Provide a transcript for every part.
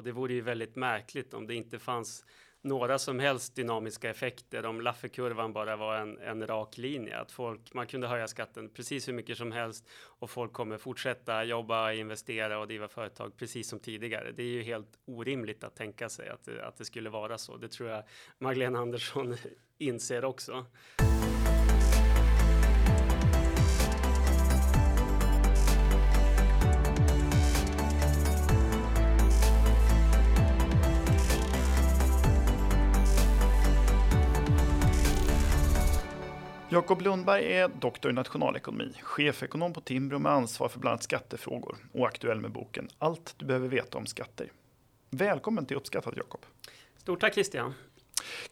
Och det vore ju väldigt märkligt om det inte fanns några som helst dynamiska effekter om Lafferkurvan bara var en, en rak linje. Att folk, man kunde höja skatten precis hur mycket som helst och folk kommer fortsätta jobba, investera och driva företag precis som tidigare. Det är ju helt orimligt att tänka sig att, att det skulle vara så. Det tror jag Magdalena Andersson inser också. Jakob Lundberg är doktor i nationalekonomi, chefekonom på Timbro med ansvar för bland annat skattefrågor och aktuell med boken Allt du behöver veta om skatter. Välkommen till Uppskattat Jakob. Stort tack Christian.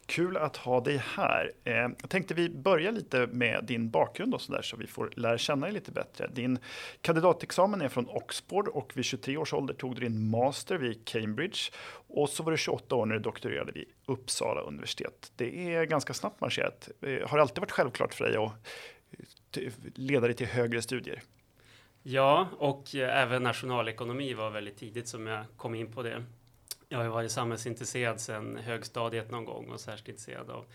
Kul att ha dig här. Eh, jag tänkte vi börjar lite med din bakgrund och så där så vi får lära känna dig lite bättre. Din kandidatexamen är från Oxford och vid 23 års ålder tog du din master vid Cambridge och så var du 28 år när du doktorerade vid Uppsala universitet. Det är ganska snabbt marscherat. Eh, har det alltid varit självklart för dig att eh, leda dig till högre studier? Ja, och även nationalekonomi var väldigt tidigt som jag kom in på det. Jag har varit samhällsintresserad sedan högstadiet någon gång och särskilt intresserad av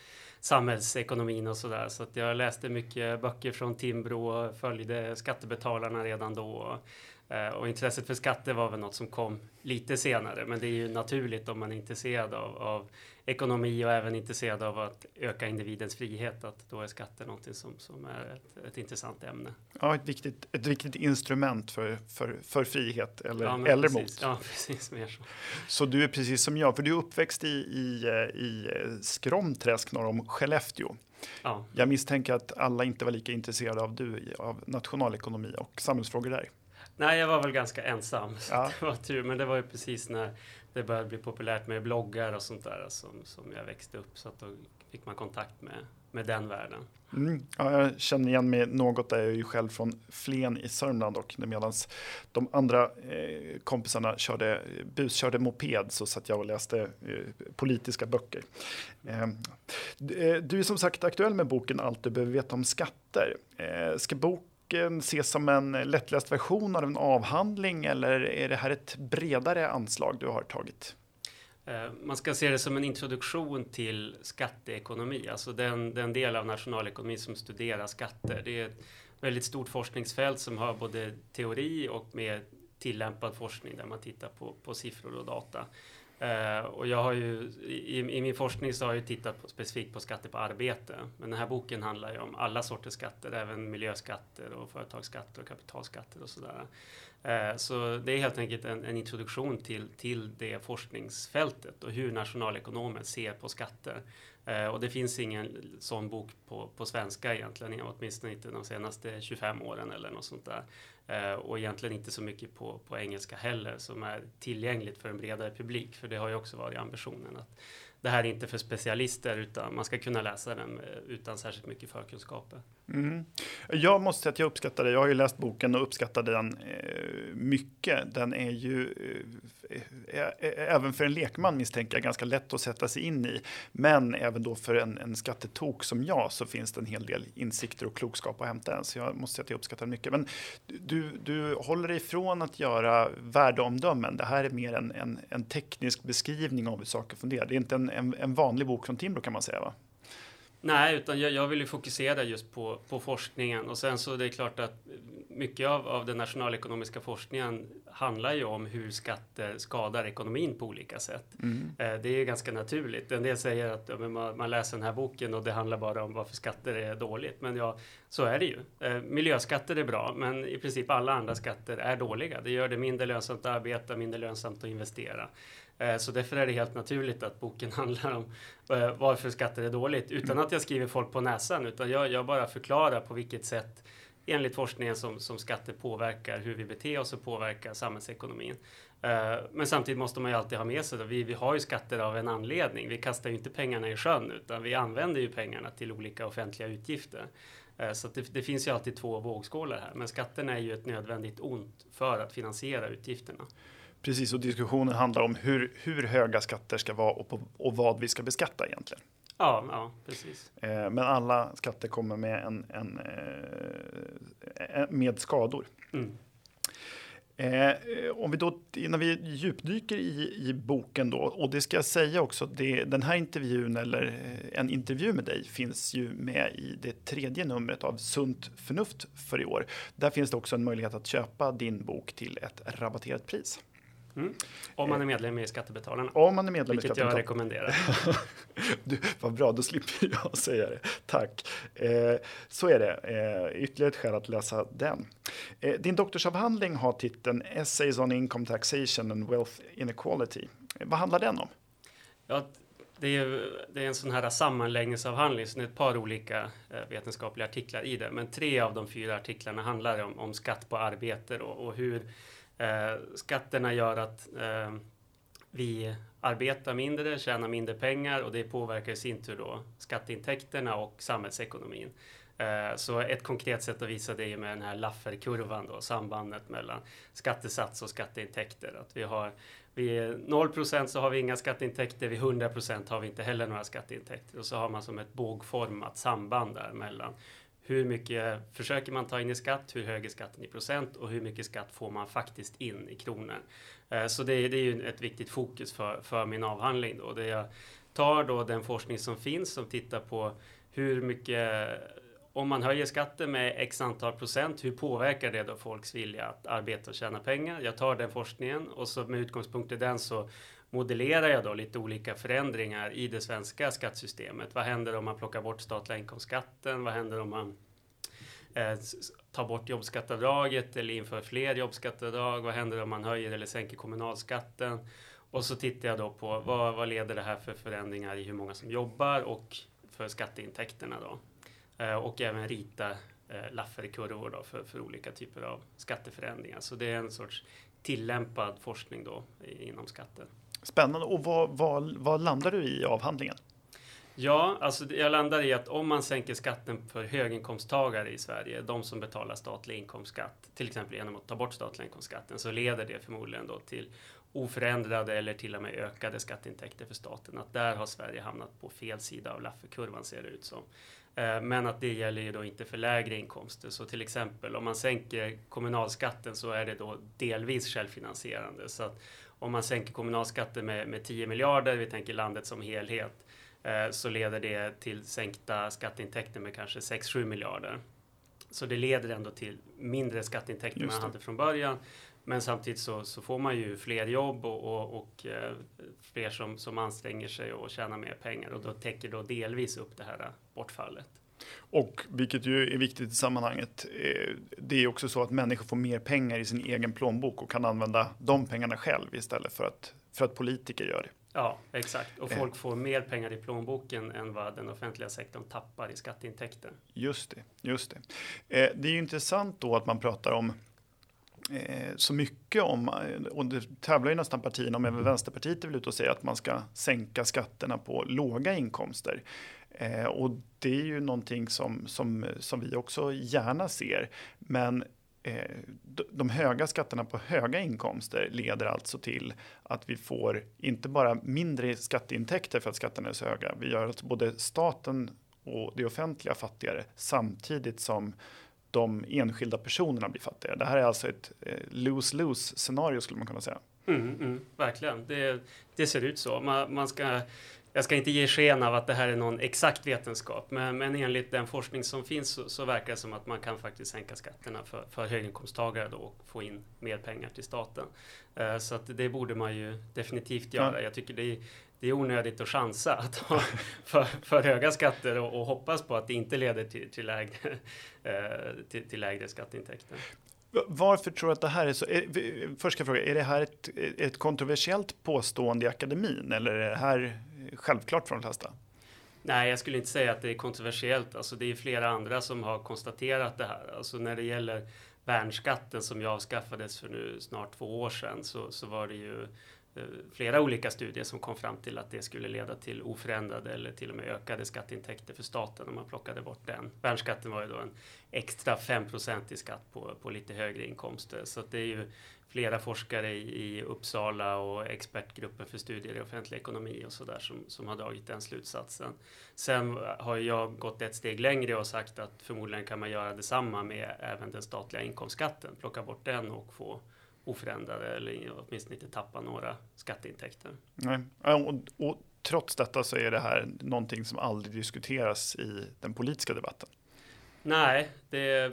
samhällsekonomin och sådär. Så att jag läste mycket böcker från Timbro och följde skattebetalarna redan då. Eh, och intresset för skatter var väl något som kom lite senare, men det är ju naturligt om man är intresserad av, av ekonomi och även intresserad av att öka individens frihet, att då är skatter någonting som, som är ett, ett intressant ämne. Ja, ett viktigt, ett viktigt instrument för, för, för frihet eller, ja, eller mot. Ja, precis. Mer så. så du är precis som jag, för du är uppväxt i, i, i Skromträsk norr om Skellefteå. Ja. Jag misstänker att alla inte var lika intresserade av du av nationalekonomi och samhällsfrågor där. Nej, jag var väl ganska ensam. Ja. Det var tur, men det var ju precis när det började bli populärt med bloggar och sånt där som, som jag växte upp. Så att då fick man kontakt med, med den världen. Mm, ja, jag känner igen mig något där. Jag är ju själv från Flen i Sörmland och medan de andra eh, kompisarna körde, buskörde moped så satt jag och läste eh, politiska böcker. Ehm, eh, du är som sagt aktuell med boken Allt du behöver veta om skatter. Eh, ska bok boken ses som en lättläst version av en avhandling eller är det här ett bredare anslag du har tagit? Eh, man ska se det som en introduktion till skatteekonomi, alltså den, den del av nationalekonomi som studerar skatter. Det är ett väldigt stort forskningsfält som har både teori och mer tillämpad forskning där man tittar på, på siffror och data. Uh, och jag har ju, i, i, min forskning så har jag tittat på, specifikt på skatter på arbete. Men den här boken handlar ju om alla sorters skatter, även miljöskatter och företagsskatter och kapitalskatter och sådär. Uh, så det är helt enkelt en, en, introduktion till, till det forskningsfältet och hur nationalekonomer ser på skatter. Eh, och det finns ingen sån bok på, på svenska egentligen, åtminstone inte de senaste 25 åren eller något sånt där. Eh, och egentligen inte så mycket på, på engelska heller som är tillgängligt för en bredare publik. För det har ju också varit ambitionen att det här är inte för specialister utan man ska kunna läsa den eh, utan särskilt mycket förkunskaper. Mm. Jag måste säga att jag uppskattar det. Jag har ju läst boken och uppskattar den eh, mycket. Den är ju eh, eh, eh, även för en lekman misstänker jag ganska lätt att sätta sig in i. Men även då för en, en skattetok som jag så finns det en hel del insikter och klokskap att hämta än. Så jag måste säga att jag uppskattar den mycket. Men du, du håller ifrån att göra värdeomdömen. Det här är mer en, en, en teknisk beskrivning av hur saker fungerar. Det är inte en, en, en vanlig bok från Timbro kan man säga va? Nej, utan jag, jag vill ju fokusera just på, på forskningen och sen så är det klart att mycket av, av den nationalekonomiska forskningen handlar ju om hur skatter skadar ekonomin på olika sätt. Mm. Eh, det är ju ganska naturligt. En del säger att ja, man, man, läser den här boken och det handlar bara om varför skatter är dåligt. Men ja, så är det ju. Eh, miljöskatter är bra, men i princip alla andra skatter är dåliga. Det gör det mindre lönsamt att arbeta, mindre lönsamt att investera. Eh, så därför är det helt naturligt att boken handlar om eh, varför skatter är dåligt. Utan att jag skriver folk på näsan, utan jag, jag bara förklarar på vilket sätt enligt forskningen som, som skatter påverkar hur vi beter oss och påverkar samhällsekonomin. Eh, men samtidigt måste man ju alltid ha med sig att vi, vi har ju skatter av en anledning. Vi kastar ju inte pengarna i sjön utan vi använder ju pengarna till olika offentliga utgifter. Så det, det, finns ju alltid två vågskålar här. Men skatterna är ju ett nödvändigt ont för att finansiera utgifterna. Precis, och diskussionen handlar om hur, hur höga skatter ska vara och, på, och vad vi ska beskatta egentligen. Ja, ja precis. Eh, men alla skatter kommer med, en, en eh, med skador. Mm. Eh, om vi då, innan vi djupdyker i, i boken då, och det ska jag säga också, det, den här intervjun eller eh, en intervju med dig finns ju med i det tredje numret av Sunt förnuft för i år. Där finns det också en möjlighet att köpa din bok till ett rabatterat pris. Mm. Om man är medlem i Skattebetalarna. Om man är medlem Vilket i Skattebetalarna. jag rekommenderar. du, vad bra, då slipper jag säga det. Tack. Eh, så är det. Eh, ytterligare ett skäl att läsa den. Eh, din doktorsavhandling har titeln Essays on Income Taxation and Wealth Inequality. Eh, vad handlar den om? Ja, det är, det är en sån här sammanläggningsavhandling, så det är ett par olika eh, vetenskapliga artiklar i det. Men tre av de fyra artiklarna handlar om, om skatt på arbete och, och hur Eh, skatterna gör att eh, vi arbetar mindre, tjänar mindre pengar och det påverkar i sin tur då skatteintäkterna och samhällsekonomin. Eh, så ett konkret sätt att visa det är med den här Lafferkurvan då, sambandet mellan skattesats och skatteintäkter. Att vi har vid 0 så har vi inga skatteintäkter, vid 100% har vi inte heller några skatteintäkter. Och så har man som ett bågformat samband där mellan hur mycket försöker man ta in i skatt? Hur hög är skatten i procent? Och hur mycket skatt får man faktiskt in i kronor? Eh, så det, det är ju ett viktigt fokus för, för min avhandling. Då. Det jag tar då den forskning som finns som tittar på hur mycket om man höjer skatten med x antal procent, hur påverkar det då folks vilja att arbeta och tjäna pengar? Jag tar den forskningen och så med utgångspunkt i den så modellerar jag då lite olika förändringar i det svenska skattesystemet. Vad händer om man plockar bort statliga inkomstskatten? Vad händer om man eh, tar bort jobbskatteavdraget eller inför fler jobbskatteavdrag? Vad händer om man höjer eller sänker kommunalskatten? Och så tittar jag då på vad, vad leder det här för förändringar i hur många som jobbar och för skatteintäkterna då. Eh, och även rita eh, Lafferkurvor då för, för olika typer av skatteförändringar. Så det är en sorts tillämpad forskning då inom skatten. Spännande. Och vad, vad, vad landar du i avhandlingen? Ja, alltså jag landar i att om man sänker skatten för höginkomsttagare i Sverige, de som betalar statlig inkomstskatt, till exempel genom att ta bort statlig inkomstskatten, så leder det förmodligen då till oförändrade eller till och med ökade skatteintäkter för staten. Att där har Sverige hamnat på fel sida av Lafferkurvan ser det ut som. Eh, men att det gäller ju då inte för lägre inkomster. Så till exempel om man sänker kommunalskatten så är det då delvis självfinansierande. Så att om man sänker kommunalskatten med, med 10 miljarder, vi tänker landet som helhet, eh, så leder det till sänkta skatteintäkter med kanske 6-7 miljarder. Så det leder ändå till mindre skatteintäkter än man hade från början. Men samtidigt så, så, får man ju fler jobb och, och, och eh, fler som, som anstränger sig och tjänar mer pengar och då täcker då delvis upp det här bortfallet. Och vilket ju är viktigt i sammanhanget, eh, det är också så att människor får mer pengar i sin egen plånbok och kan använda de pengarna själv istället för att, för att politiker gör det. Ja, exakt. Och folk får mer pengar i plånboken än vad den offentliga sektorn tappar i skatteintäkter. Just det, just det. Eh, det är ju intressant då att man pratar om eh, så mycket om, och det tävlar ju nästan partierna om, även Vänsterpartiet är väl ute och säger att man ska sänka skatterna på låga inkomster. Eh, och det är ju någonting som, som, som vi också gärna ser. Men eh, de höga skatterna på höga inkomster leder alltså till att vi får inte bara mindre skatteintäkter för att skatterna är så höga. Vi gör alltså både staten och det offentliga fattigare samtidigt som de enskilda personerna blir fattigare. Det här är alltså ett eh, lose-lose scenario skulle man kunna säga. Mm, mm, verkligen, det, det, ser ut så. Man, man ska jag ska inte ge sken av att det här är någon exakt vetenskap, men, men enligt den forskning som finns så, så, verkar det som att man kan faktiskt sänka skatterna för, för höginkomsttagare då och få in mer pengar till staten. Uh, så att det borde man ju definitivt göra. Ja. Jag tycker det är, det är onödigt att chansa att ha för, för höga skatter och, och, hoppas på att det inte leder till, till, lägre, uh, till, till lägre skatteintäkter. Varför tror du att det här är så? Är, först ska jag fråga, är det här ett, ett kontroversiellt påstående i akademin eller är det här självklart för de flesta? Nej, jag skulle inte säga att det är kontroversiellt. Alltså, det är flera andra som har konstaterat det här. Alltså, när det gäller värnskatten som ju avskaffades för nu snart två år sedan så, så var det ju Eh, flera olika studier som kom fram till att det skulle leda till oförändrade eller till och med ökade skatteintäkter för staten om man plockade bort den. Värnskatten var ju då en extra 5% i skatt på, på lite högre inkomster. Så det är ju flera forskare i, i Uppsala och expertgruppen för studier i offentlig ekonomi och sådär som, som har dragit den slutsatsen. Sen har jag gått ett steg längre och sagt att förmodligen kan man göra detsamma med även den statliga inkomstskatten, plocka bort den och få oförändrade eller åtminstone inte tappa några skatteintäkter. Nej. Och, och, trots detta så är det här någonting som aldrig diskuteras i den politiska debatten. Nej, det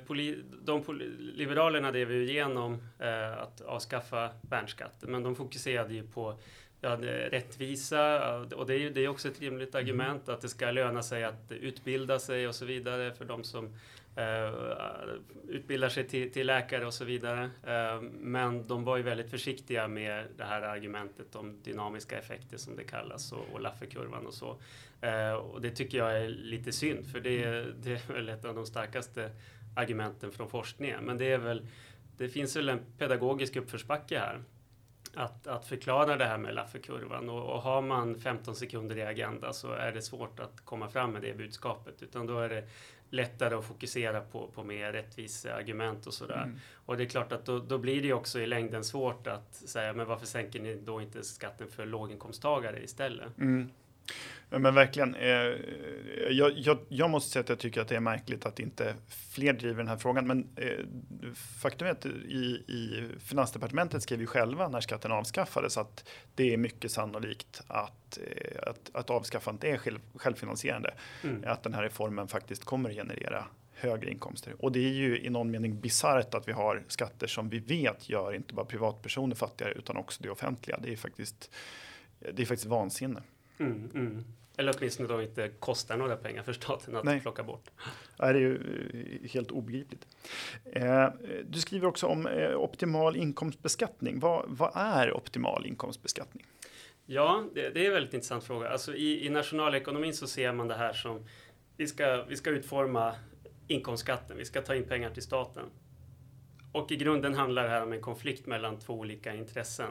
de Liberalerna drev ju igenom eh, att avskaffa värnskatten, men de fokuserade ju på ja, rättvisa och det är det är också ett rimligt mm. argument att det ska löna sig att utbilda sig och så vidare för de som Eh, utbildar sig till, till, läkare och så vidare. Eh, men de var ju väldigt försiktiga med det här argumentet om dynamiska effekter som det kallas och, och Lafferkurvan och så. Eh, och det tycker jag är lite synd för det, det är väl ett av de starkaste argumenten från forskningen. Men det är väl det finns väl en pedagogisk uppförsbacke här att, att förklara det här med Lafferkurvan och, och har man 15 sekunder i Agenda så är det svårt att komma fram med det budskapet utan då är det lättare att fokusera på, på mer rättvisa argument och sådär. Mm. Och det är klart att då, då blir det också i längden svårt att säga men varför sänker ni då inte skatten för låginkomsttagare istället? Mm. Men verkligen. Eh, jag, jag, jag, måste säga att jag tycker att det är märkligt att inte fler driver den här frågan. Men eh, faktum är att i, i Finansdepartementet skrev ju själva när skatten avskaffades att det är mycket sannolikt att, eh, att, att avskaffandet är själv, självfinansierande. Mm. Att den här reformen faktiskt kommer att generera högre inkomster. Och det är ju i någon mening bisarrt att vi har skatter som vi vet gör inte bara privatpersoner fattigare utan också det offentliga. Det är faktiskt, det är faktiskt vansinne. Mm, mm. Eller åtminstone då inte kostar några pengar för staten att Nej. plocka bort. det är ju eh, helt obegripligt. Eh, du skriver också om eh, optimal inkomstbeskattning. Vad, vad är optimal inkomstbeskattning? Ja, det, det, är en väldigt intressant fråga. Alltså i, i nationalekonomin så ser man det här som vi ska, vi ska utforma inkomstskatten, vi ska ta in pengar till staten. Och i grunden handlar det här om en konflikt mellan två olika intressen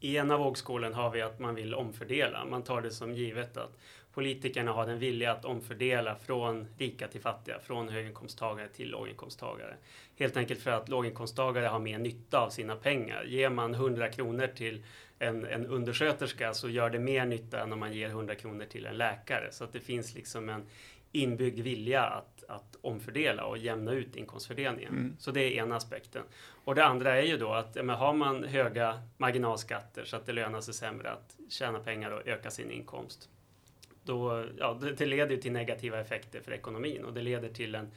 i ena vågskålen har vi att man vill omfördela. Man tar det som givet att politikerna har den vilja att omfördela från rika till fattiga, från höginkomsttagare till låginkomsttagare. Helt enkelt för att låginkomsttagare har mer nytta av sina pengar. Ger man 100 kronor till en, en undersköterska så gör det mer nytta än om man ger 100 kronor till en läkare. Så att det finns liksom en inbyggd vilja att, att omfördela och jämna ut inkomstfördelningen. Mm. Så det är ena aspekten. Och det andra är ju då att men har man höga marginalskatter så att det lönar sig sämre att tjäna pengar och öka sin inkomst. Då, ja, det, det leder till negativa effekter för ekonomin och det leder till en,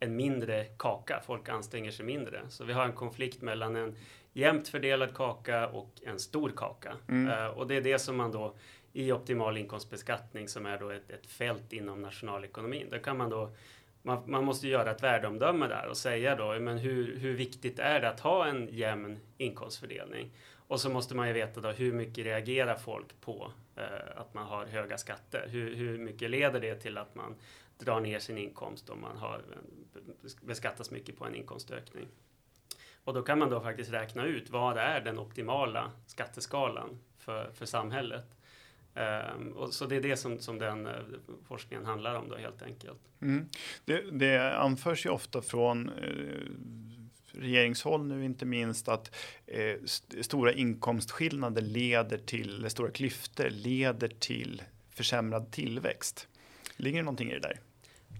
en mindre kaka. Folk anstränger sig mindre. Så vi har en konflikt mellan en jämnt fördelad kaka och en stor kaka. Mm. Uh, och det är det som man då i optimal inkomstbeskattning som är då ett, ett fält inom nationalekonomin. Då kan man då man, man, måste göra ett värdeomdöme där och säga då, men hur, hur viktigt är det att ha en jämn inkomstfördelning? Och så måste man ju veta då hur mycket reagerar folk på eh, att man har höga skatter? Hur, hur mycket leder det till att man drar ner sin inkomst om man har beskattas mycket på en inkomstökning? Och då kan man då faktiskt räkna ut vad är den optimala skatteskalan för, för samhället. Um, och så det är det som, som den uh, forskningen handlar om då helt enkelt. Mm. Det, det anförs ju ofta från uh, regeringshåll nu inte minst att eh, st stora inkomstskillnader leder till, eller stora klyftor leder till försämrad tillväxt. Ligger det någonting i det där?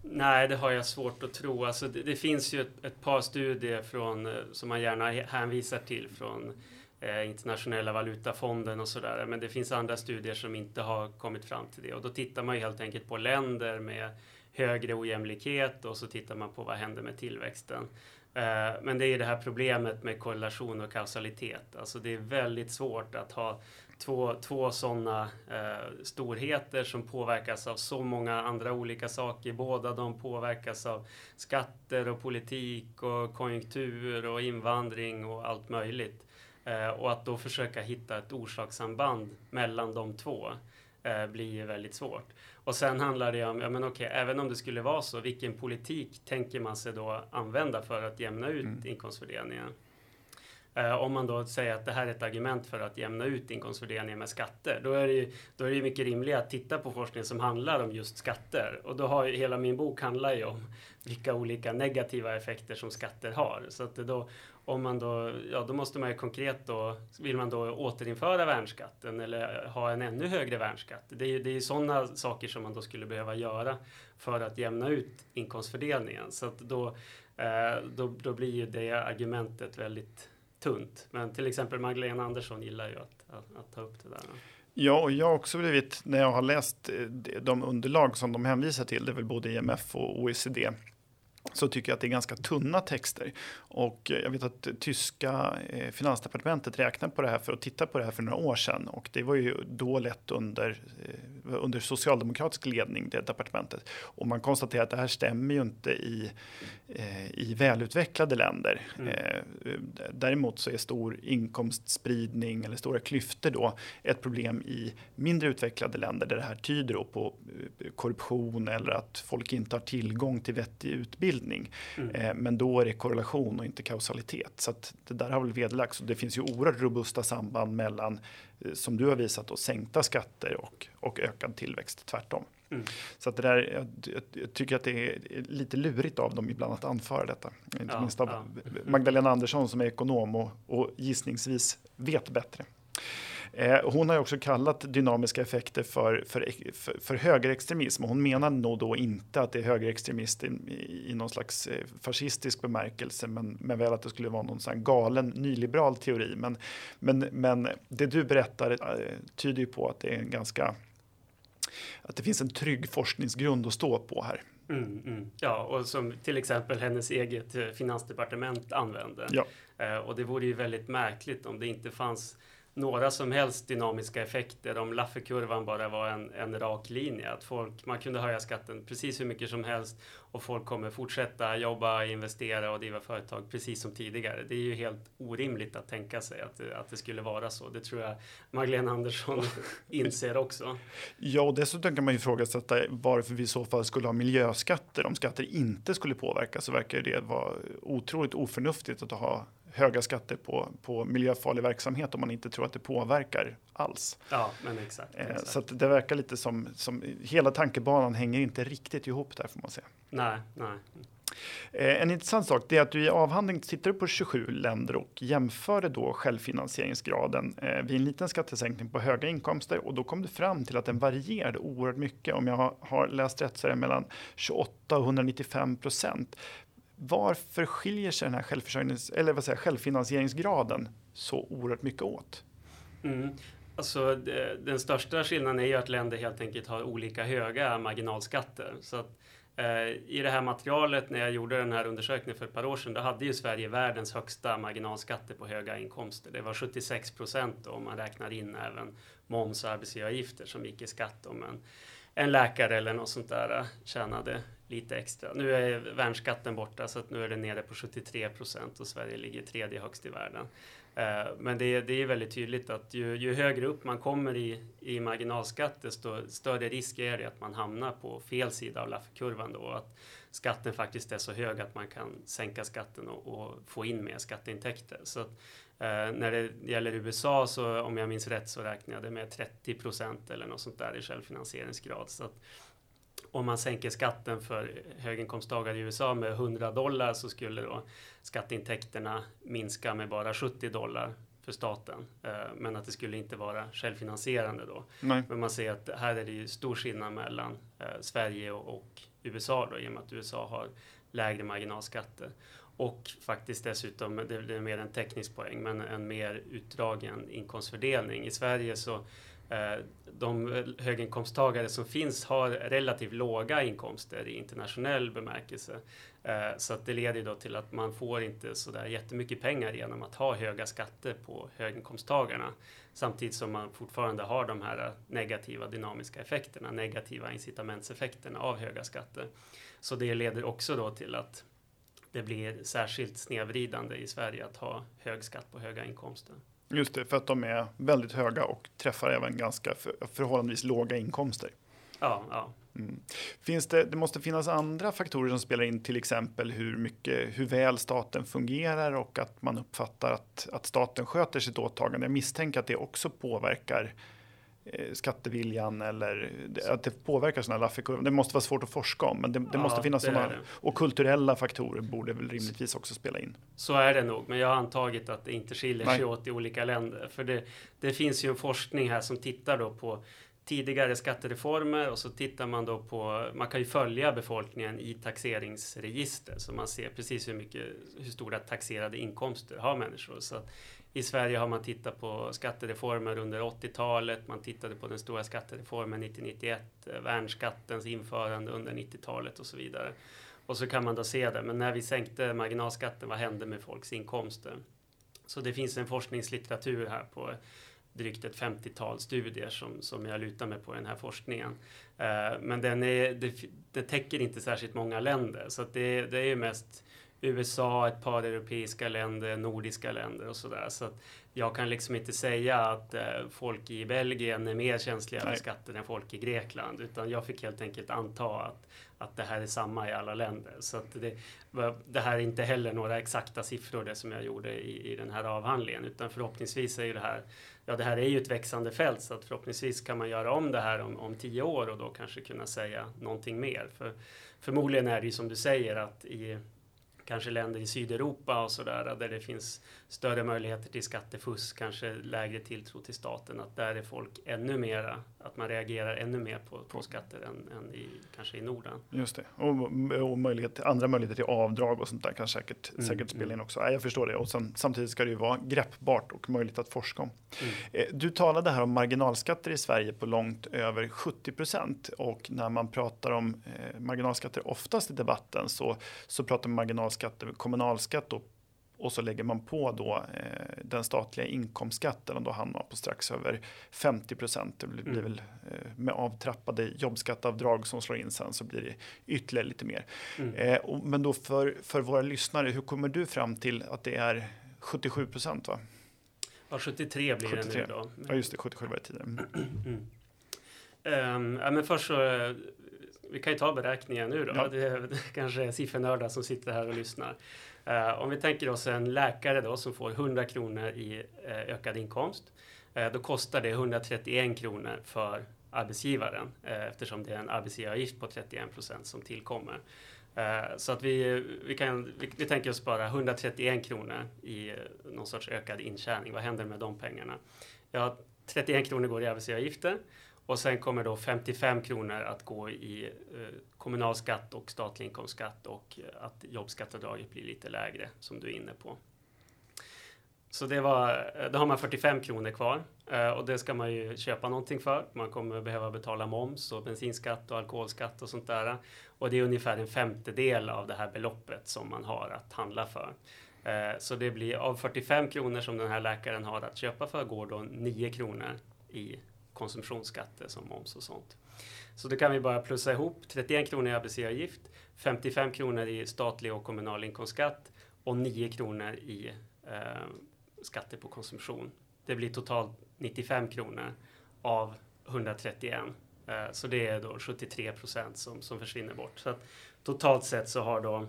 Nej, det har jag svårt att tro. Alltså, det, det finns ju ett, ett, par studier från, som man gärna hänvisar till från eh, Eh, internationella valutafonden och sådär. Men det finns andra studier som inte har kommit fram till det. Och då tittar man ju helt enkelt på länder med högre ojämlikhet och så tittar man på vad händer med tillväxten. Eh, men det är det här problemet med korrelation och kausalitet. Alltså det är väldigt svårt att ha två, två sådana eh, storheter som påverkas av så många andra olika saker. Båda de påverkas av skatter och politik och konjunktur och invandring och allt möjligt. Eh, och att då försöka hitta ett orsakssamband mellan de två eh, blir väldigt svårt. Och sen handlar det om, ja men okej, även om det skulle vara så, vilken politik tänker man sig då använda för att jämna ut mm. inkomstfördelningen? Eh, om man då säger att det här är ett argument för att jämna ut inkomstfördelningen med skatter, då är det ju, då är det mycket rimligare att titta på forskning som handlar om just skatter. Och då har ju, hela min bok handlar ju om vilka olika negativa effekter som skatter har. Så att då, om man då, ja då måste man ju konkret då, vill man då återinföra värnskatten eller ha en ännu högre värnskatt? Det är ju det är sådana saker som man då skulle behöva göra för att jämna ut inkomstfördelningen. Så att då, eh, då, då blir ju det argumentet väldigt tunt. Men till exempel Magdalena Andersson gillar ju att, att, att ta upp det där. Ja, och jag har också blivit, när jag har läst eh, de underlag som de hänvisar till, det är väl både IMF och OECD, så tycker jag att det är ganska tunna texter. Och eh, jag vet att tyska eh, finansdepartementet räknade på det här för att titta på det här för några år sedan. Och det var ju då lett under, eh, under socialdemokratisk ledning, det departementet. Och man konstaterar att det här stämmer ju inte i, i välutvecklade länder. Mm. Däremot så är stor inkomstspridning eller stora klyftor då ett problem i mindre utvecklade länder där det här tyder på korruption eller att folk inte har tillgång till vettig utbildning utbildning. Mm. Eh, men då är det korrelation och inte kausalitet. Så det där har väl vederlagts. Det finns ju oerhört robusta samband mellan, eh, som du har visat, då, sänkta skatter och, och ökad tillväxt. Tvärtom. Mm. Så att det där, jag, jag, tycker att det är lite lurigt av dem ibland att anföra detta. Inte ja, minst av ja. Magdalena Andersson som är ekonom och, och gissningsvis vet bättre. Eh, hon har också kallat dynamiska effekter för, för, för, för högerextremism och hon menar nog då inte att det är högerextremist i, i, någon slags eh, fascistisk bemärkelse men, men väl att det skulle vara någon sån galen nyliberal teori. Men, men, men det du berättar eh, tyder ju på att det är en ganska att det finns en trygg forskningsgrund att stå på här. Mm, mm. Ja, och som till exempel hennes eget finansdepartement använder. Ja. Eh, och det vore ju väldigt märkligt om det inte fanns några som helst dynamiska effekter om Lafferkurvan bara var en, en rak linje. Att folk, man kunde höja skatten precis hur mycket som helst och folk kommer fortsätta jobba, investera och driva företag precis som tidigare. Det är ju helt orimligt att tänka sig att, att det skulle vara så. Det tror jag Magdalena Andersson inser också. Ja, och dessutom kan man ju ifrågasätta varför vi i så fall skulle ha miljöskatter. Om skatter inte skulle påverka så verkar det vara otroligt oförnuftigt att ha höga skatter på, på miljöfarlig verksamhet om man inte tror att det påverkar alls. Ja, men exakt. Eh, exakt. Så det verkar lite som, som hela tankebanan hänger inte riktigt ihop där får man säga. Nej, nej. Eh, en intressant sak är att du i avhandling tittar på 27 länder och jämför då självfinansieringsgraden eh, vid en liten skattesänkning på höga inkomster och då kom du fram till att den varierade oerhört mycket. Om jag har läst rätt så är det mellan 28 och 195 procent varför skiljer sig den här självförsörjnings, eller vad säger, självfinansieringsgraden så oerhört mycket åt? Mm. Alltså, den största skillnaden är ju att länder helt enkelt har olika höga marginalskatter. Så att, eh, I det här materialet, när jag gjorde den här undersökningen för ett par år sedan, då hade ju Sverige världens högsta marginalskatter på höga inkomster. Det var 76 procent om man räknar in även moms och arbetsgivaravgifter som gick i skatt om en, en läkare eller något sånt där eh, tjänade lite extra. Nu är värnskatten borta så att nu är det nere på 73 procent och Sverige ligger tredje högst i världen. Eh, men det, det är väldigt tydligt att ju, ju, högre upp man kommer i, i marginalskatt desto större risk är det att man hamnar på fel sida av Lafferkurvan då. Att skatten faktiskt är så hög att man kan sänka skatten och, och få in mer skatteintäkter. Så att, eh, när det gäller USA så om jag minns rätt så räknade jag med 30 procent eller något sånt där i självfinansieringsgrad. Så att, om man sänker skatten för höginkomsttagare i USA med 100 dollar så skulle då skatteintäkterna minska med bara 70 dollar för staten. Eh, men att det skulle inte vara självfinansierande då. Nej. Men man ser att här är det ju stor skillnad mellan eh, Sverige och USA då, i och med att USA har lägre marginalskatter. Och faktiskt dessutom, det är mer en teknisk poäng, men en mer utdragen inkomstfördelning. I Sverige så Eh, de höginkomsttagare som finns har relativt låga inkomster i internationell bemärkelse. Eh, så att det leder då till att man får inte så där jättemycket pengar genom att ha höga skatter på höginkomsttagarna. Samtidigt som man fortfarande har de här negativa dynamiska effekterna, negativa incitamentseffekterna av höga skatter. Så det leder också då till att det blir särskilt snedvridande i Sverige att ha hög skatt på höga inkomster. Just det, för att de är väldigt höga och träffar även ganska för, förhållandevis låga inkomster. Ja, ja. Mm. Finns det, det måste finnas andra faktorer som spelar in, till exempel hur, mycket, hur väl staten fungerar och att man uppfattar att, att staten sköter sitt åtagande. Jag misstänker att det också påverkar skatteviljan eller att det påverkar sådana Lafferkurvor. Det måste vara svårt att forska om, men det, det ja, måste finnas sådana. Och kulturella faktorer borde väl rimligtvis också spela in. Så är det nog, men jag har antagit att det inte skiljer Nej. sig åt i olika länder. För det, det finns ju en forskning här som tittar då på tidigare skattereformer och så tittar man då på, man kan ju följa befolkningen i taxeringsregister så man ser precis hur mycket, hur stora taxerade inkomster har människor. Så i Sverige har man tittat på skattereformer under 80-talet, man tittade på den stora skattereformen 1991, eh, värnskattens införande under 90-talet och så vidare. Och så kan man då se det, men när vi sänkte marginalskatten, vad hände med folks inkomster? Så det finns en forskningslitteratur här på drygt ett 50-tal studier som, som jag lutar mig på i den här forskningen. Eh, men den, är, det, det täcker inte särskilt många länder, så det, det är mest USA, ett par europeiska länder, nordiska länder och sådär. Så att jag kan liksom inte säga att eh, folk i Belgien är mer känsliga för skatter än folk i Grekland, utan jag fick helt enkelt anta att, att det här är samma i alla länder. Så att det, det här är inte heller några exakta siffror det som jag gjorde i, i den här avhandlingen, utan förhoppningsvis är ju det här ja, det här är ju ett växande fält så att förhoppningsvis kan man göra om det här om, om tio år och då kanske kunna säga någonting mer. För förmodligen är det ju som du säger att i kanske länder i Sydeuropa och sådär där det finns större möjligheter till skattefusk, kanske lägre tilltro till staten, att där är folk ännu mera, att man reagerar ännu mer på, på skatter än, än i, kanske i Norden. Just det, och, och möjlighet, andra möjligheter till avdrag och sånt där kan säkert, mm, säkert spela in mm. också. jag förstår det och sen, samtidigt ska det ju vara greppbart och möjligt att forska om. Mm. Eh, du talade här om marginalskatter i Sverige på långt över 70 procent och när man pratar om eh, marginalskatter oftast i debatten så, så pratar man marginalskatter, kommunalskatt och och så lägger man på då eh, den statliga inkomstskatten och då hamnar man på strax över 50 procent. Det blir, mm. väl eh, med avtrappade jobbskattavdrag som slår in sen så blir det ytterligare lite mer. Mm. Eh, och, men då för, för våra lyssnare, hur kommer du fram till att det är 77 procent? Va? Ja, 73 blir 73. det nu då. Ja, just det, 77 var det tidigare. Mm. Um, ja, men först så, vi kan ju ta beräkningen nu då. Ja. Det är kanske siffernördar som sitter här och lyssnar. Eh, om vi tänker oss en läkare då som får 100 kronor i eh, ökad inkomst. Eh, då kostar det 131 kronor för arbetsgivaren eh, eftersom det är en arbetsgivaravgift på 31 procent som tillkommer. Eh, så att vi, vi, kan, vi, vi tänker oss bara 131 kronor i någon sorts ökad intjäning. Vad händer med de pengarna? Ja, 31 kronor går i arbetsgivaravgifter och sen kommer då 55 kronor att gå i eh, kommunalskatt och statlig inkomstskatt och eh, att jobbskatteavdraget blir lite lägre som du är inne på. Så det var, eh, då har man 45 kronor kvar eh, och det ska man ju köpa någonting för. Man kommer behöva betala moms och bensinskatt och alkoholskatt och sånt där. Och det är ungefär en femtedel av det här beloppet som man har att handla för. Eh, så det blir av 45 kronor som den här läkaren har att köpa för går då 9 kronor i konsumtionsskatter som moms och sånt. Så då kan vi bara plussa ihop 31 kronor i arbetsgivaravgift, 55 kronor i statlig och kommunal inkomstskatt och 9 kronor i eh, skatter på konsumtion. Det blir totalt 95 kronor av 131. Eh, så det är då 73 procent som, som försvinner bort. Så att totalt sett så har då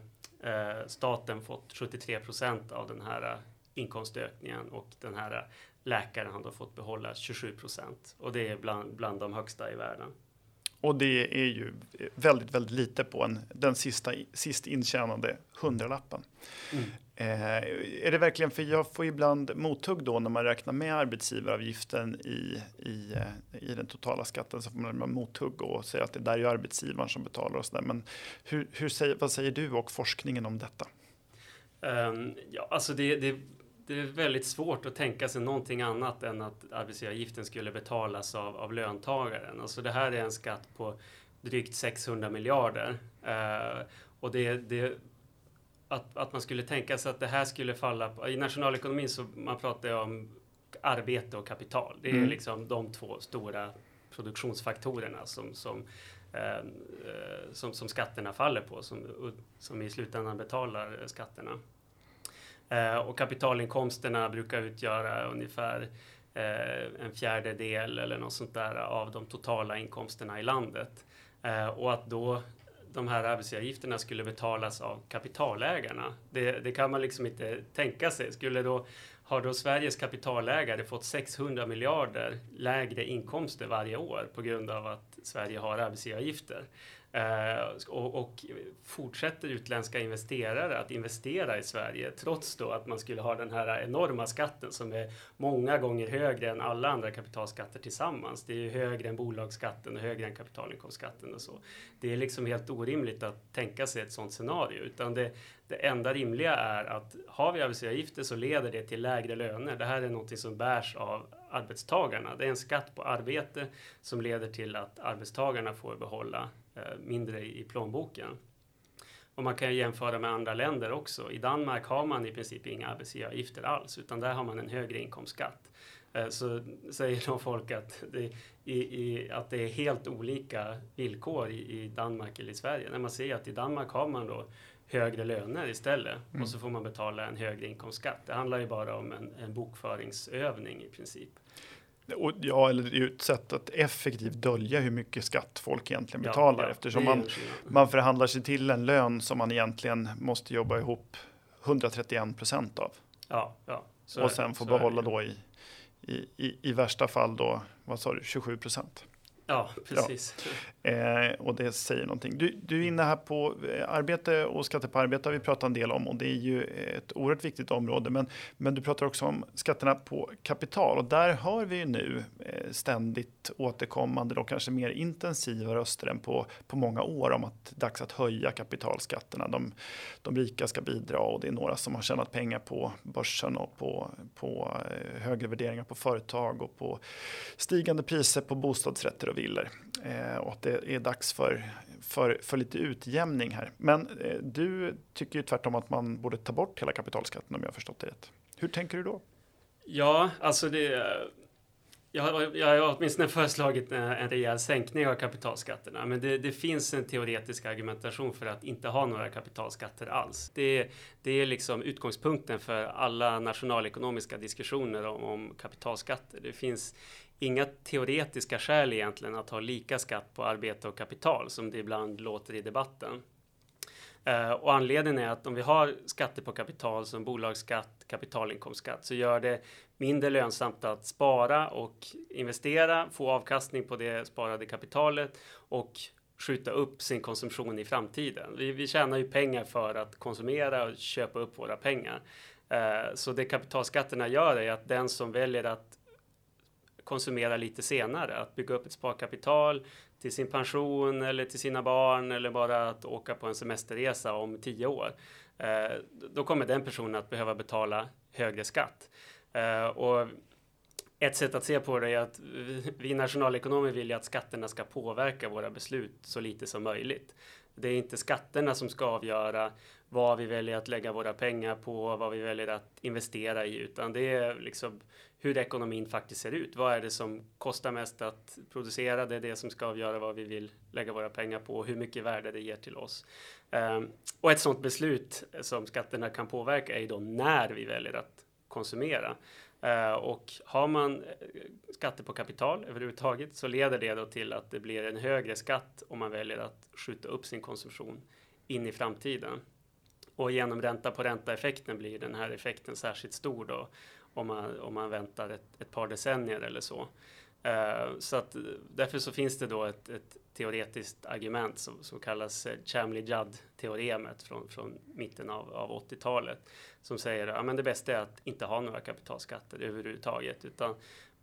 eh, staten fått 73 procent av den här eh, inkomstökningen och den här eh, läkaren har då fått behålla 27 procent och det är bland, bland de högsta i världen. Och det är ju väldigt, väldigt lite på en, den sista, sist intjänade hundralappen. Mm. Eh, är det verkligen, för jag får ibland mothugg då när man räknar med arbetsgivaravgiften i, i, eh, i den totala skatten så får man mothugg och säga att det där är arbetsgivaren som betalar och så där. Men hur, hur säger, vad säger du och forskningen om detta? Um, ja, alltså det, det det är väldigt svårt att tänka sig någonting annat än att arbetsgivaravgiften skulle betalas av, av löntagaren. Alltså det här är en skatt på drygt 600 miljarder. Eh, och det, det, att, att man skulle tänka sig att det här skulle falla på, I nationalekonomin så man pratar om arbete och kapital. Det är mm. liksom de två stora produktionsfaktorerna som, som, eh, som, som skatterna faller på, som, som i slutändan betalar skatterna. Eh, och kapitalinkomsterna brukar utgöra ungefär eh, en fjärdedel eller något sånt där av de totala inkomsterna i landet. Eh, och att då de här arbetsgivaravgifterna skulle betalas av kapitalägarna. Det, det, kan man liksom inte tänka sig. Skulle då, har då Sveriges kapitalägare fått 600 miljarder lägre inkomster varje år på grund av att Sverige har arbetsgivaravgifter? Eh, och, och, fortsätter utländska investerare att investera i Sverige trots då att man skulle ha den här enorma skatten som är många gånger högre än alla andra kapitalskatter tillsammans. Det är högre än bolagsskatten och högre än kapitalinkomstskatten och så. Det är liksom helt orimligt att tänka sig ett sådant scenario utan det, det enda rimliga är att har vi arbetsgivaravgifter så leder det till lägre löner. Det här är något som bärs av arbetstagarna. Det är en skatt på arbete som leder till att arbetstagarna får behålla mindre i plånboken. Och man kan jämföra med andra länder också. I Danmark har man i princip inga arbetsgivaravgifter alls, utan där har man en högre inkomstskatt. Eh, så säger då folk att det, i, i, att det är helt olika villkor i, i, Danmark eller i Sverige. När man ser att i Danmark har man då högre löner istället mm. och så får man betala en högre inkomstskatt. Det handlar ju bara om en, en bokföringsövning i princip. Och, ja, eller det är ett sätt att effektivt dölja hur mycket skatt folk egentligen betalar ja, ja, eftersom man, man förhandlar sig till en lön som man egentligen måste jobba ihop 131 procent av. Ja, ja, och sen får behålla då i, i, i, i värsta fall då, vad sa du, 27 procent. Ja, precis. Ja. Eh, och det säger någonting. Du, du är inne här på eh, arbete och skatter på arbete har vi pratat en del om och det är ju ett oerhört viktigt område. Men, men du pratar också om skatterna på kapital och där hör vi ju nu eh, ständigt återkommande, då kanske mer intensiva röster än på, på många år om att det är dags att höja kapitalskatterna. De, de rika ska bidra och det är några som har tjänat pengar på börsen och på, på eh, högre värderingar på företag och på stigande priser på bostadsrätter villor. Eh, och att det är dags för, för, för lite utjämning här. Men eh, du tycker ju tvärtom att man borde ta bort hela kapitalskatten om jag har förstått det rätt. Hur tänker du då? Ja, alltså det jag har, jag har åtminstone föreslagit en rejäl sänkning av kapitalskatterna, men det, det, finns en teoretisk argumentation för att inte ha några kapitalskatter alls. Det, det är liksom utgångspunkten för alla nationalekonomiska diskussioner om, om kapitalskatter. Det finns inga teoretiska skäl egentligen att ha lika skatt på arbete och kapital som det ibland låter i debatten. Uh, och anledningen är att om vi har skatter på kapital som bolagsskatt, kapitalinkomstskatt så gör det mindre lönsamt att spara och investera, få avkastning på det sparade kapitalet och skjuta upp sin konsumtion i framtiden. Vi, vi tjänar ju pengar för att konsumera och köpa upp våra pengar. Uh, så det kapitalskatterna gör är att den som väljer att konsumera lite senare. Att bygga upp ett sparkapital till sin pension eller till sina barn eller bara att åka på en semesterresa om tio år. Eh, då kommer den personen att behöva betala högre skatt. Eh, och ett sätt att se på det är att vi nationalekonomer vill ju att skatterna ska påverka våra beslut så lite som möjligt. Det är inte skatterna som ska avgöra vad vi väljer att lägga våra pengar på, vad vi väljer att investera i, utan det är liksom hur ekonomin faktiskt ser ut. Vad är det som kostar mest att producera? Det är det som ska avgöra vad vi vill lägga våra pengar på och hur mycket värde det ger till oss. Um, och ett sådant beslut som skatterna kan påverka är ju då när vi väljer att konsumera. Uh, och har man eh, skatter på kapital överhuvudtaget så leder det då till att det blir en högre skatt om man väljer att skjuta upp sin konsumtion in i framtiden. Och genom ränta på ränta effekten blir den här effekten särskilt stor då om man, om man väntar ett, ett par decennier eller så. Uh, så att, därför så finns det då ett, ett teoretiskt argument som, som kallas eh, Chamley-Judd-teoremet från, från mitten av, av 80-talet som säger att ja, det bästa är att inte ha några kapitalskatter överhuvudtaget utan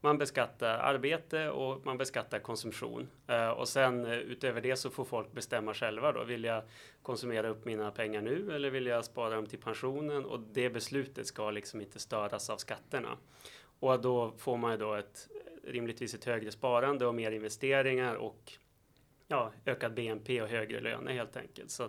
man beskattar arbete och man beskattar konsumtion. Eh, och sen eh, utöver det så får folk bestämma själva då. Vill jag konsumera upp mina pengar nu eller vill jag spara dem till pensionen? Och det beslutet ska liksom inte störas av skatterna. Och då får man ju då ett rimligtvis ett högre sparande och mer investeringar och ja, ökad BNP och högre löner helt enkelt. Så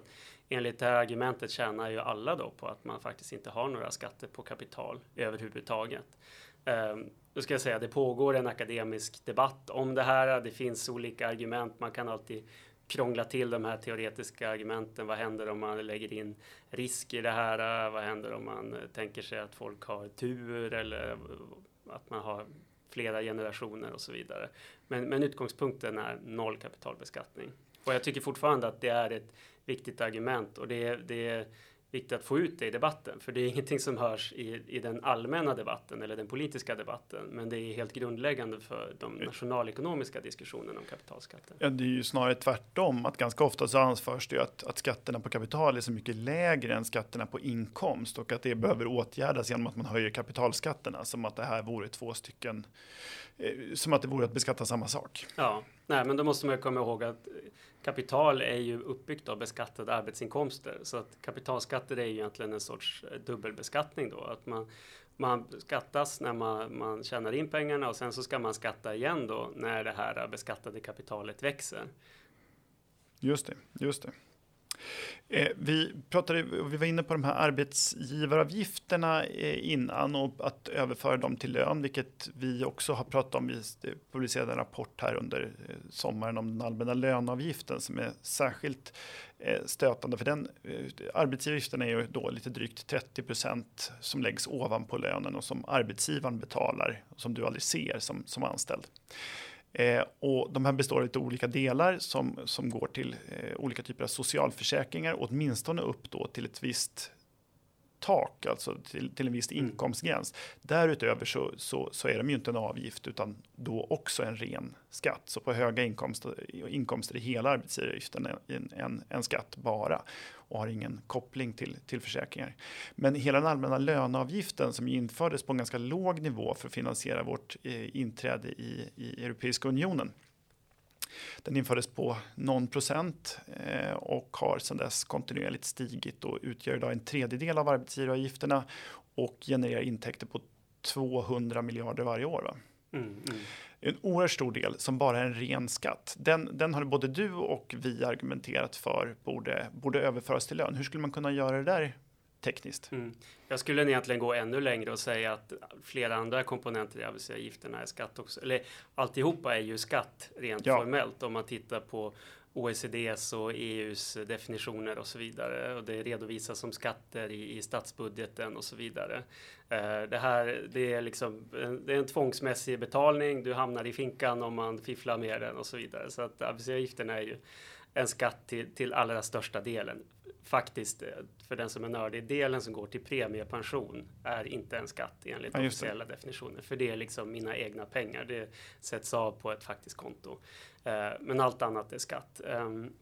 enligt det här argumentet tjänar ju alla då på att man faktiskt inte har några skatter på kapital överhuvudtaget. Ehm, då ska jag säga, det pågår en akademisk debatt om det här. Det finns olika argument. Man kan alltid krångla till de här teoretiska argumenten. Vad händer om man lägger in risk i det här? Vad händer om man tänker sig att folk har tur eller att man har flera generationer och så vidare. Men, men utgångspunkten är noll kapitalbeskattning. Och jag tycker fortfarande att det är ett viktigt argument och det, det viktigt att få ut det i debatten, för det är ingenting som hörs i, i den allmänna debatten eller den politiska debatten, men det är helt grundläggande för de nationalekonomiska diskussionerna om kapitalskatter. Ja, det är ju snarare tvärtom, att ganska ofta så anförs det ju att, att skatterna på kapital är så mycket lägre än skatterna på inkomst och att det behöver åtgärdas genom att man höjer kapitalskatterna, som att det här vore två stycken, som att det vore att beskatta samma sak. Ja, nej, men då måste man komma ihåg att kapital är ju uppbyggt av beskattade arbetsinkomster. Så att kapitalskatter är ju egentligen en sorts eh, dubbelbeskattning då. Att man, man skattas när man, man tjänar in pengarna och sen så ska man skatta igen då när det här beskattade kapitalet växer. Just det, just det. Eh, vi, pratade, vi var inne på de här arbetsgivaravgifterna eh, innan och att överföra dem till lön, vilket vi också har pratat om. Vi publicerade en rapport här under eh, sommaren om den allmänna löneavgiften som är särskilt eh, stötande. För den eh, arbetsgivaravgiften är ju då lite drygt 30 procent som läggs ovanpå lönen och som arbetsgivaren betalar, som du aldrig ser som, som anställd. Eh, och de här består av lite olika delar som, som går till eh, olika typer av socialförsäkringar, åtminstone upp då till ett visst tak, alltså till, till en viss mm. inkomstgräns. Därutöver så, så, så, är de ju inte en avgift utan då också en ren skatt. Så på höga inkomster, inkomster är hela arbetsgivaravgiften en, en, en skatt bara och har ingen koppling till, till försäkringar. Men hela den allmänna löneavgiften som infördes på en ganska låg nivå för att finansiera vårt eh, inträde i, i Europeiska unionen den infördes på någon procent eh, och har sedan dess kontinuerligt stigit och utgör idag en tredjedel av arbetsgivaravgifterna och genererar intäkter på 200 miljarder varje år. Va? Mm, mm. En oerhört stor del som bara är en ren skatt. Den, den har både du och vi argumenterat för borde, borde överföras till lön. Hur skulle man kunna göra det där tekniskt. Mm. Jag skulle egentligen gå ännu längre och säga att flera andra komponenter i arbetsgivaravgifterna är skatt också. Eller alltihopa är ju skatt rent ja. formellt om man tittar på OECDs och EUs definitioner och så vidare. Och det redovisas som skatter i, i statsbudgeten och så vidare. Eh, det här det är, liksom, det är en tvångsmässig betalning. Du hamnar i finkan om man fifflar med den och så vidare. Så att arbetsgivaravgiften är ju en skatt till, till allra största delen faktiskt, eh, för den som är nördig, delen som går till premiepension är inte en skatt enligt ja, officiella definitioner. För det är liksom mina egna pengar. Det sätts av på ett faktiskt konto. Eh, men allt annat är skatt. Um,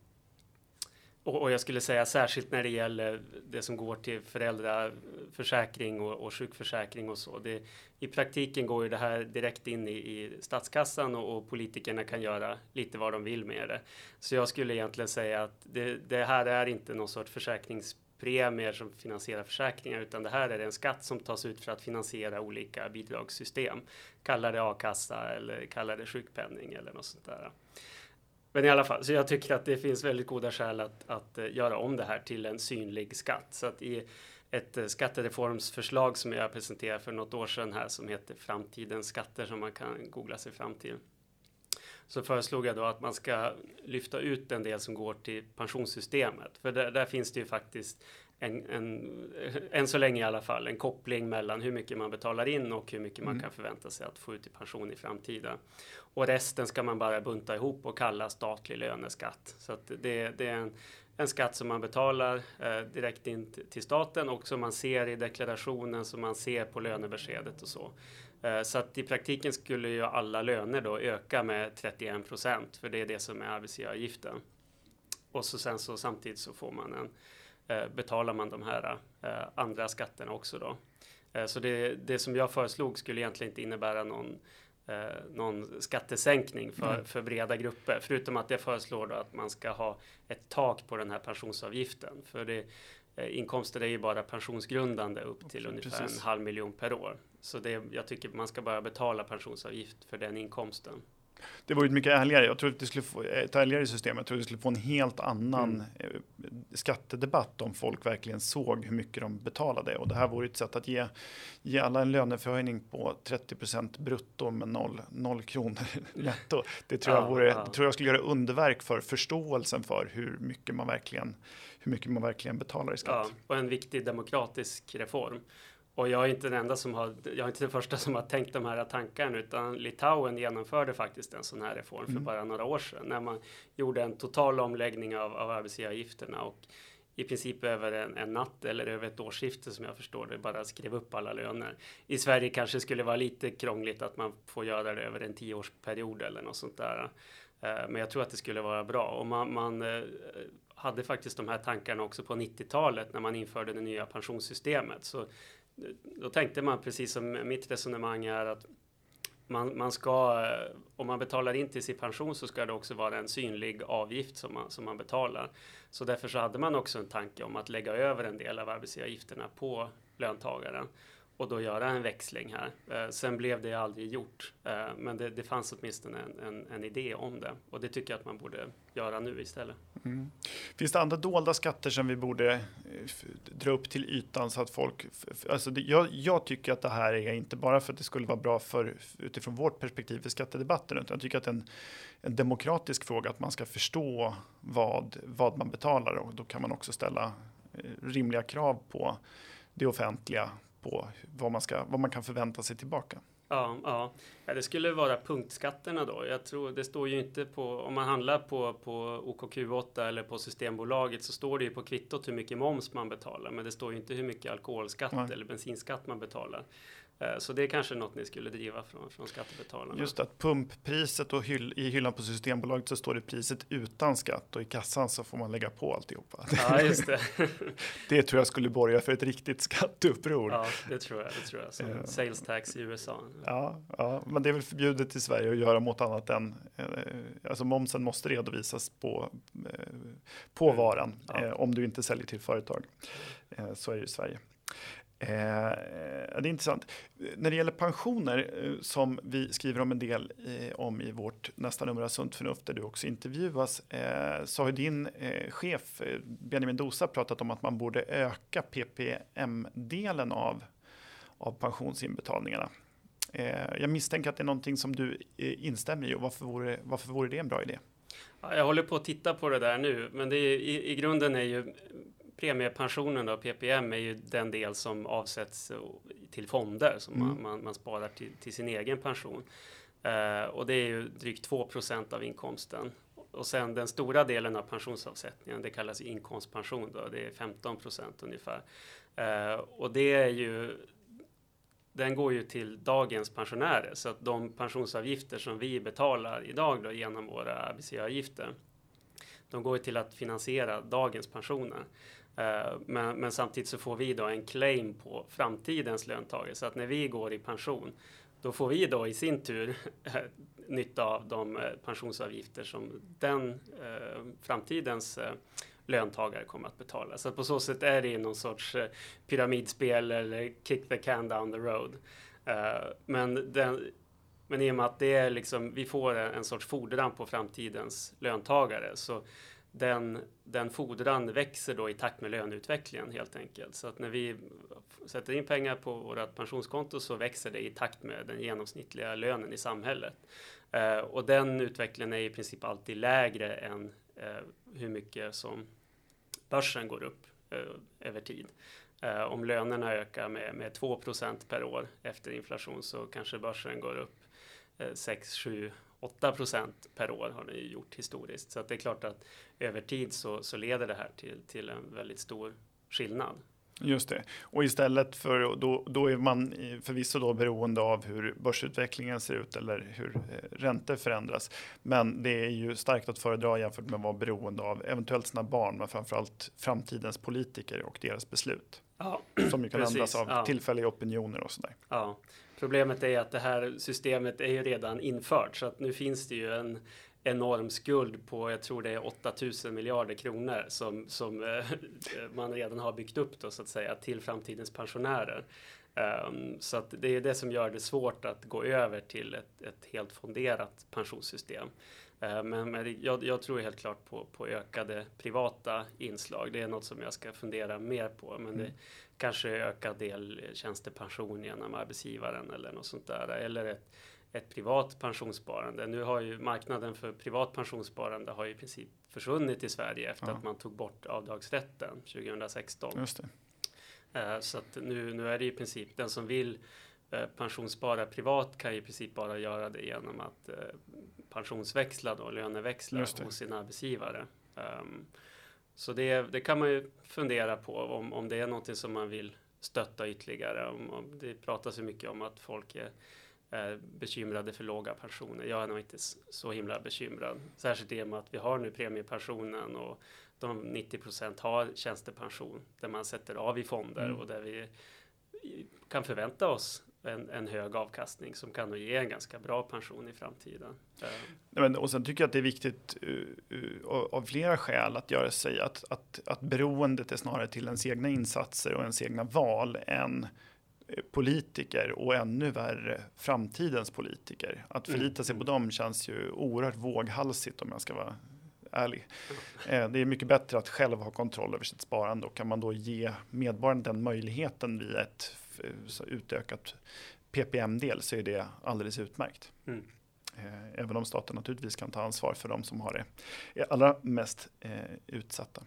och, och, jag skulle säga särskilt när det gäller det som går till föräldraförsäkring och, och sjukförsäkring och så. Det, I praktiken går ju det här direkt in i, i statskassan och, och, politikerna kan göra lite vad de vill med det. Så jag skulle egentligen säga att det, det här är inte någon sorts försäkringspremier som finansierar försäkringar utan det här är en skatt som tas ut för att finansiera olika bidragssystem. Kalla det a-kassa eller kalla det sjukpenning eller något sånt där. Men i alla fall, så jag tycker att det finns väldigt goda skäl att, att eh, göra om det här till en synlig skatt. Så att i ett eh, skattereformsförslag som jag presenterade för något år sedan här som heter Framtidens skatter som man kan googla sig fram till. Så föreslog jag då att man ska lyfta ut den del som går till pensionssystemet. För där, där finns det ju faktiskt en, en, än så länge i alla fall, en koppling mellan hur mycket man betalar in och hur mycket man mm. kan förvänta sig att få ut i pension i framtiden. Och resten ska man bara bunta ihop och kalla statlig löneskatt. Så det, det är en, en skatt som man betalar eh, direkt in till staten och som man ser i deklarationen, som man ser på lönebeskedet och så. Eh, så att i praktiken skulle ju alla löner då öka med 31 procent, för det är det som är arbetsgivaravgiften. Och så sen så samtidigt så får man en betalar man de här eh, andra skatterna också då. Eh, så det, det som jag föreslog skulle egentligen inte innebära någon någon skattesänkning för, mm. för breda grupper. Förutom att jag föreslår då att man ska ha ett tak på den här pensionsavgiften. För det, inkomster är ju bara pensionsgrundande upp till ungefär Precis. en halv miljon per år. Så det, jag tycker man ska bara betala pensionsavgift för den inkomsten. Det var ju mycket ärligare. Jag tror att det skulle få ett ärligare system. Jag tror att det skulle få en helt annan mm. Eh, skattedebatt om folk verkligen såg hur mycket de betalade. Och det här vore ett sätt att ge, ge alla en löneförhöjning på 30% brutto med noll, noll kronor netto. Det tror, jag vore, ja. tror jag skulle göra underverk för förståelsen för hur mycket man verkligen, hur mycket man verkligen betalar i skatt. Ja, och en viktig demokratisk reform. Och jag är inte den enda som har, jag är inte den första som har tänkt de här tankarna, utan Litauen genomförde faktiskt en sån här reform för mm. bara några år sedan när man gjorde en total omläggning av, av arbetsgivaravgifterna och i princip över en, en, natt eller över ett årsskifte som jag förstår det bara skrev upp alla löner. I Sverige kanske skulle vara lite krångligt att man får göra det över en tioårsperiod eller något sånt där. Eh, men jag tror att det skulle vara bra och man, man eh, hade faktiskt de här tankarna också på 90-talet när man införde det nya pensionssystemet. Så då tänkte man precis som mitt resonemang är att man, man ska, eh, om man betalar in till sin pension så ska det också vara en synlig avgift som man, som man betalar. Så därför så hade man också en tanke om att lägga över en del av arbetsgivaravgifterna på löntagaren och då göra en växling här. Eh, sen blev det aldrig gjort, eh, men det, det fanns åtminstone en, en, en, idé om det och det tycker jag att man borde göra nu istället. Mm. Finns det andra dolda skatter som vi borde eh, dra upp till ytan så att folk... Alltså det, jag, jag, tycker att det här är inte bara för att det skulle vara bra för utifrån vårt perspektiv för skattedebatten, utan jag tycker att det är en, en demokratisk fråga att man ska förstå vad, vad man betalar och då kan man också ställa eh, rimliga krav på det offentliga på vad man, ska, vad man kan förvänta sig tillbaka. Ja, ja. ja, det skulle vara punktskatterna då. Jag tror det står ju inte på om man handlar på, på OKQ8 eller på Systembolaget så står det ju på kvittot hur mycket moms man betalar, men det står ju inte hur mycket alkoholskatt Nej. eller bensinskatt man betalar. Eh, så det är kanske något ni skulle driva från, från skattebetalarna. Just att pumppriset och hyll, i hyllan på Systembolaget så står det priset utan skatt och i kassan så får man lägga på alltihopa. Ja, just det. det tror jag skulle borga för ett riktigt skatteuppror. Ja, det tror jag. Det tror jag. Som uh, sales tax i USA. Ja, ja, men det är väl förbjudet i Sverige att göra mot annat än, eh, alltså momsen måste redovisas på, på mm. varan ja. om du inte säljer till företag. så är det i Sverige. Eh, det är intressant. När det gäller pensioner eh, som vi skriver om en del eh, om i vårt nästa nummer av Sunt förnuft där du också intervjuas eh, så har din eh, chef eh, Benjamin Dosa pratat om att man borde öka PPM-delen av, av pensionsinbetalningarna. Eh, jag misstänker att det är någonting som du eh, instämmer i och varför vore, varför vore det en bra idé? jag håller på att titta på det där nu, men det är, i, i grunden är ju premiepensionen då, PPM, är ju den del som avsätts till fonder som mm. man, man, man, sparar till, till, sin egen pension. Uh, och det är ju drygt 2% av inkomsten. Och sen den stora delen av pensionsavsättningen, det kallas inkomstpension då, det är 15% ungefär. Uh, och det är ju den går ju till dagens pensionärer så att de pensionsavgifter som vi betalar idag då genom våra arbetsgivaravgifter de går till att finansiera dagens pensioner. Eh, men, men, samtidigt så får vi då en claim på framtidens löntagare så att när vi går i pension då får vi då i sin tur eh, nytta av de eh, pensionsavgifter som den framtidens löntagare kommer att betala. Så på så sätt är det någon sorts pyramidspel eller kick the can down the road. Men, den, men i och med att det är liksom, vi får en, en sorts fordran på framtidens löntagare så den, den fordran växer då i takt med löneutvecklingen helt enkelt. Så att när vi sätter in pengar på vårt pensionskonto så växer det i takt med den genomsnittliga lönen i samhället. Eh, och den utvecklingen är i princip alltid lägre än eh, hur mycket som börsen går upp eh, över tid. Eh, om lönerna ökar med, med 2% per år efter inflation så kanske börsen går upp eh, 6, 7, 8 procent per år har den gjort historiskt. Så det är klart att över tid så, så leder det här till, till en väldigt stor skillnad. Just det. Och istället för då, då är man förvisso då beroende av hur börsutvecklingen ser ut eller hur eh, räntor förändras. Men det är ju starkt att föredra jämfört med att vara beroende av eventuellt sina barn, men framförallt framtidens politiker och deras beslut. Ja, som ju kan precis, ändras av ja. tillfälliga opinioner och sådär. Ja, Problemet är att det här systemet är ju redan infört så att nu finns det ju en enorm skuld på, jag tror det är 8000 miljarder kronor som, som eh, man redan har byggt upp då så att säga till framtidens pensionärer. Um, så att det är det som gör det svårt att gå över till ett, ett helt fonderat pensionssystem. Uh, men, men jag, jag, tror helt klart på, på ökade privata inslag. Det är något som jag ska fundera mer på. Men det, mm kanske ökad del tjänstepension genom arbetsgivaren eller något sånt där. Eller ett, ett privat pensionssparande. Nu har ju marknaden för privat pensionssparande har ju i princip försvunnit i Sverige efter ja. att man tog bort avdragsrätten 2016. Just det. Eh, så att nu, nu är det i princip den som vill eh, pensionsspara privat kan i princip bara göra det genom att eh, pensionsväxla då, löneväxla hos sin arbetsgivare. Um, Så det, det kan man ju fundera på om, om det är någonting som man vill stötta ytterligare. Om, om det pratas ju mycket om att folk är, är bekymrade för låga pensioner. Jag är nog inte så himla bekymrad, särskilt i och med att vi har nu premiepensionen och de 90 procent har tjänstepension där man sätter av i fonder mm. och där vi kan förvänta oss en, en, hög avkastning som kan ge en ganska bra pension i framtiden. Men, och sen tycker jag att det är viktigt uh, uh, av flera skäl att göra sig att, att, att beroendet är snarare till ens egna insatser och ens egna val än politiker och ännu värre framtidens politiker. Att mm. förlita sig på dem känns ju oerhört våghalsigt om jag ska vara ärlig. Eh, det är mycket bättre att själv ha kontroll över sitt sparande och kan man då ge medborgaren den möjligheten via ett utökat PPM-del så är det alldeles utmärkt. Mm. Eh, även om staten naturligtvis kan ta ansvar för de som har det allra mest eh, utsatta.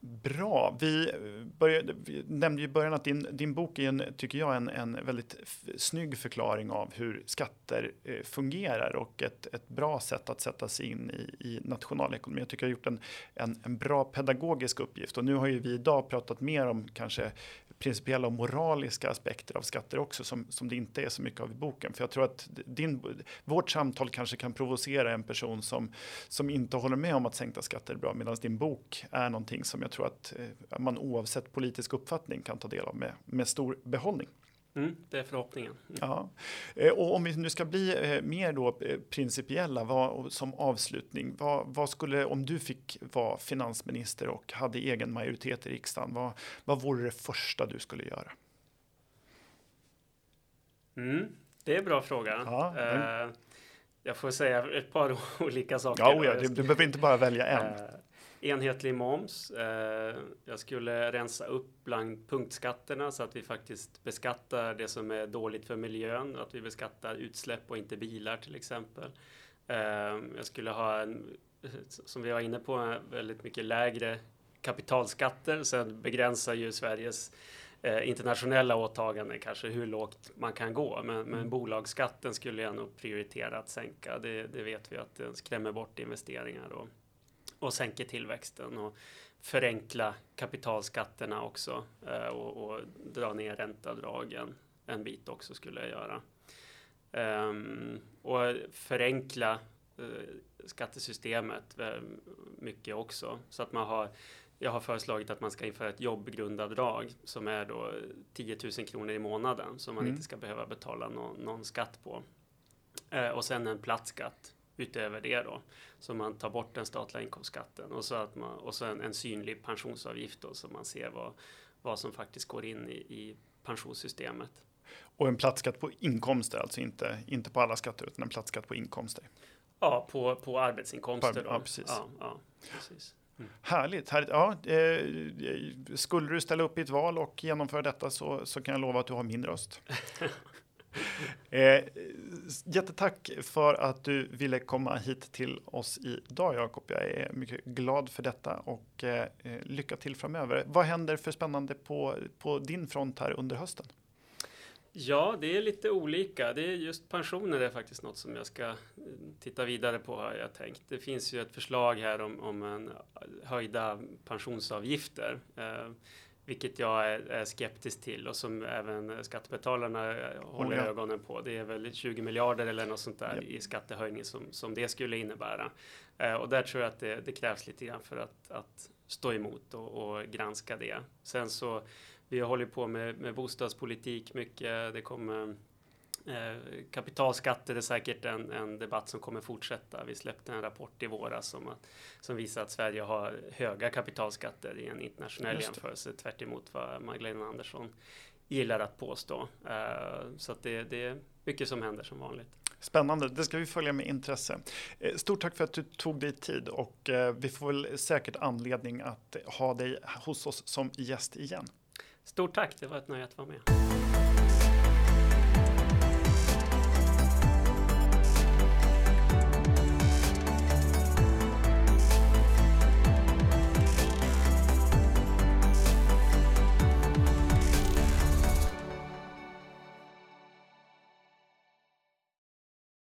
Bra. Vi, eh, började, vi nämnde i början att din, din bok är en, tycker jag, en, en väldigt snygg förklaring av hur skatter eh, fungerar och ett, ett bra sätt att sätta sig in i, i nationalekonomi. Jag tycker jag har gjort en, en, en bra pedagogisk uppgift och nu har ju vi idag pratat mer om kanske principiella och moraliska aspekter av skatter också som, som det inte är så mycket av i boken. För jag tror att din, vårt samtal kanske kan provocera en person som, som inte håller med om att sänkta skatter är bra medan din bok är någonting som jag tror att eh, man oavsett politisk uppfattning kan ta del av med, med stor behållning. Mm, det är förhoppningen. Mm. Ja. Eh, och om vi nu ska bli eh, mer då principiella vad, som avslutning. Vad, vad, skulle, om du fick vara finansminister och hade egen majoritet i riksdagen, vad, vad vore det första du skulle göra? Mm, det är en bra fråga. Ja, men... Jag får säga ett par olika saker. Ja, oh ja du, du behöver inte bara välja en enhetlig moms. Eh, jag skulle rensa upp bland punktskatterna så att vi faktiskt beskattar det som är dåligt för miljön, att vi beskattar utsläpp och inte bilar till exempel. Eh, jag skulle ha en, som vi var inne på, väldigt mycket lägre kapitalskatter. Sen begränsar ju Sveriges eh, internationella åtaganden kanske hur lågt man kan gå. Men, men mm. bolagsskatten skulle jag nog prioritera att sänka. Det, det vet vi att den skrämmer bort investeringar. Och, och sänker tillväxten och förenkla kapitalskatterna också eh, och, och dra ner ränteavdragen en bit också skulle jag göra. Um, och förenkla uh, skattesystemet uh, mycket också så att man har jag har föreslagit att man ska införa ett jobbgrundavdrag som är då 10 000 kronor i månaden som man mm. inte ska behöva betala någon, någon skatt på. Uh, och sen en platt skatt utöver det då. Så man tar bort den statliga inkomstskatten och så, att man, och så en, en synlig pensionsavgift då så man ser vad, vad som faktiskt går in i, i pensionssystemet. Och en plattskatt på inkomster, alltså inte, inte på alla skatter utan en plattskatt på inkomster? Ja, på, på arbetsinkomster. På, ja, precis. Ja, ja, precis. Mm. Härligt, härligt. Ja, eh, skulle du ställa upp i ett val och genomföra detta så, så kan jag lova att du har min röst. Eh, jättetack för att du ville komma hit till oss idag Jakob. Jag är mycket glad för detta och eh, eh, lycka till framöver. Vad händer för spännande på, på din front här under hösten? Ja, det är lite olika. Det är just pensioner är faktiskt något som jag ska eh, titta vidare på har jag tänkt. Det finns ju ett förslag här om, om en eh, höjda pensionsavgifter. Eh, vilket jag är, skeptisk till och som även skattebetalarna håller oh ja. ögonen på. Det är väl 20 miljarder eller något sånt där ja. i skattehöjning som, som det skulle innebära. Eh, och där tror jag att det, det, krävs lite grann för att, att stå emot och, och, granska det. Sen så, vi håller på med, med bostadspolitik mycket. Det kommer Eh, kapitalskatter är säkert en, en, debatt som kommer fortsätta. Vi släppte en rapport i våras som, som visar att Sverige har höga kapitalskatter i en internationell jämförelse tvärt vad Magdalena Andersson gillar att påstå. Eh, så att det, det är mycket som händer som vanligt. Spännande, det ska vi följa med intresse. Eh, stort tack för att du tog dig tid och vi får väl säkert anledning att ha dig hos oss som gäst igen. Stort tack, det var ett nöje att vara med.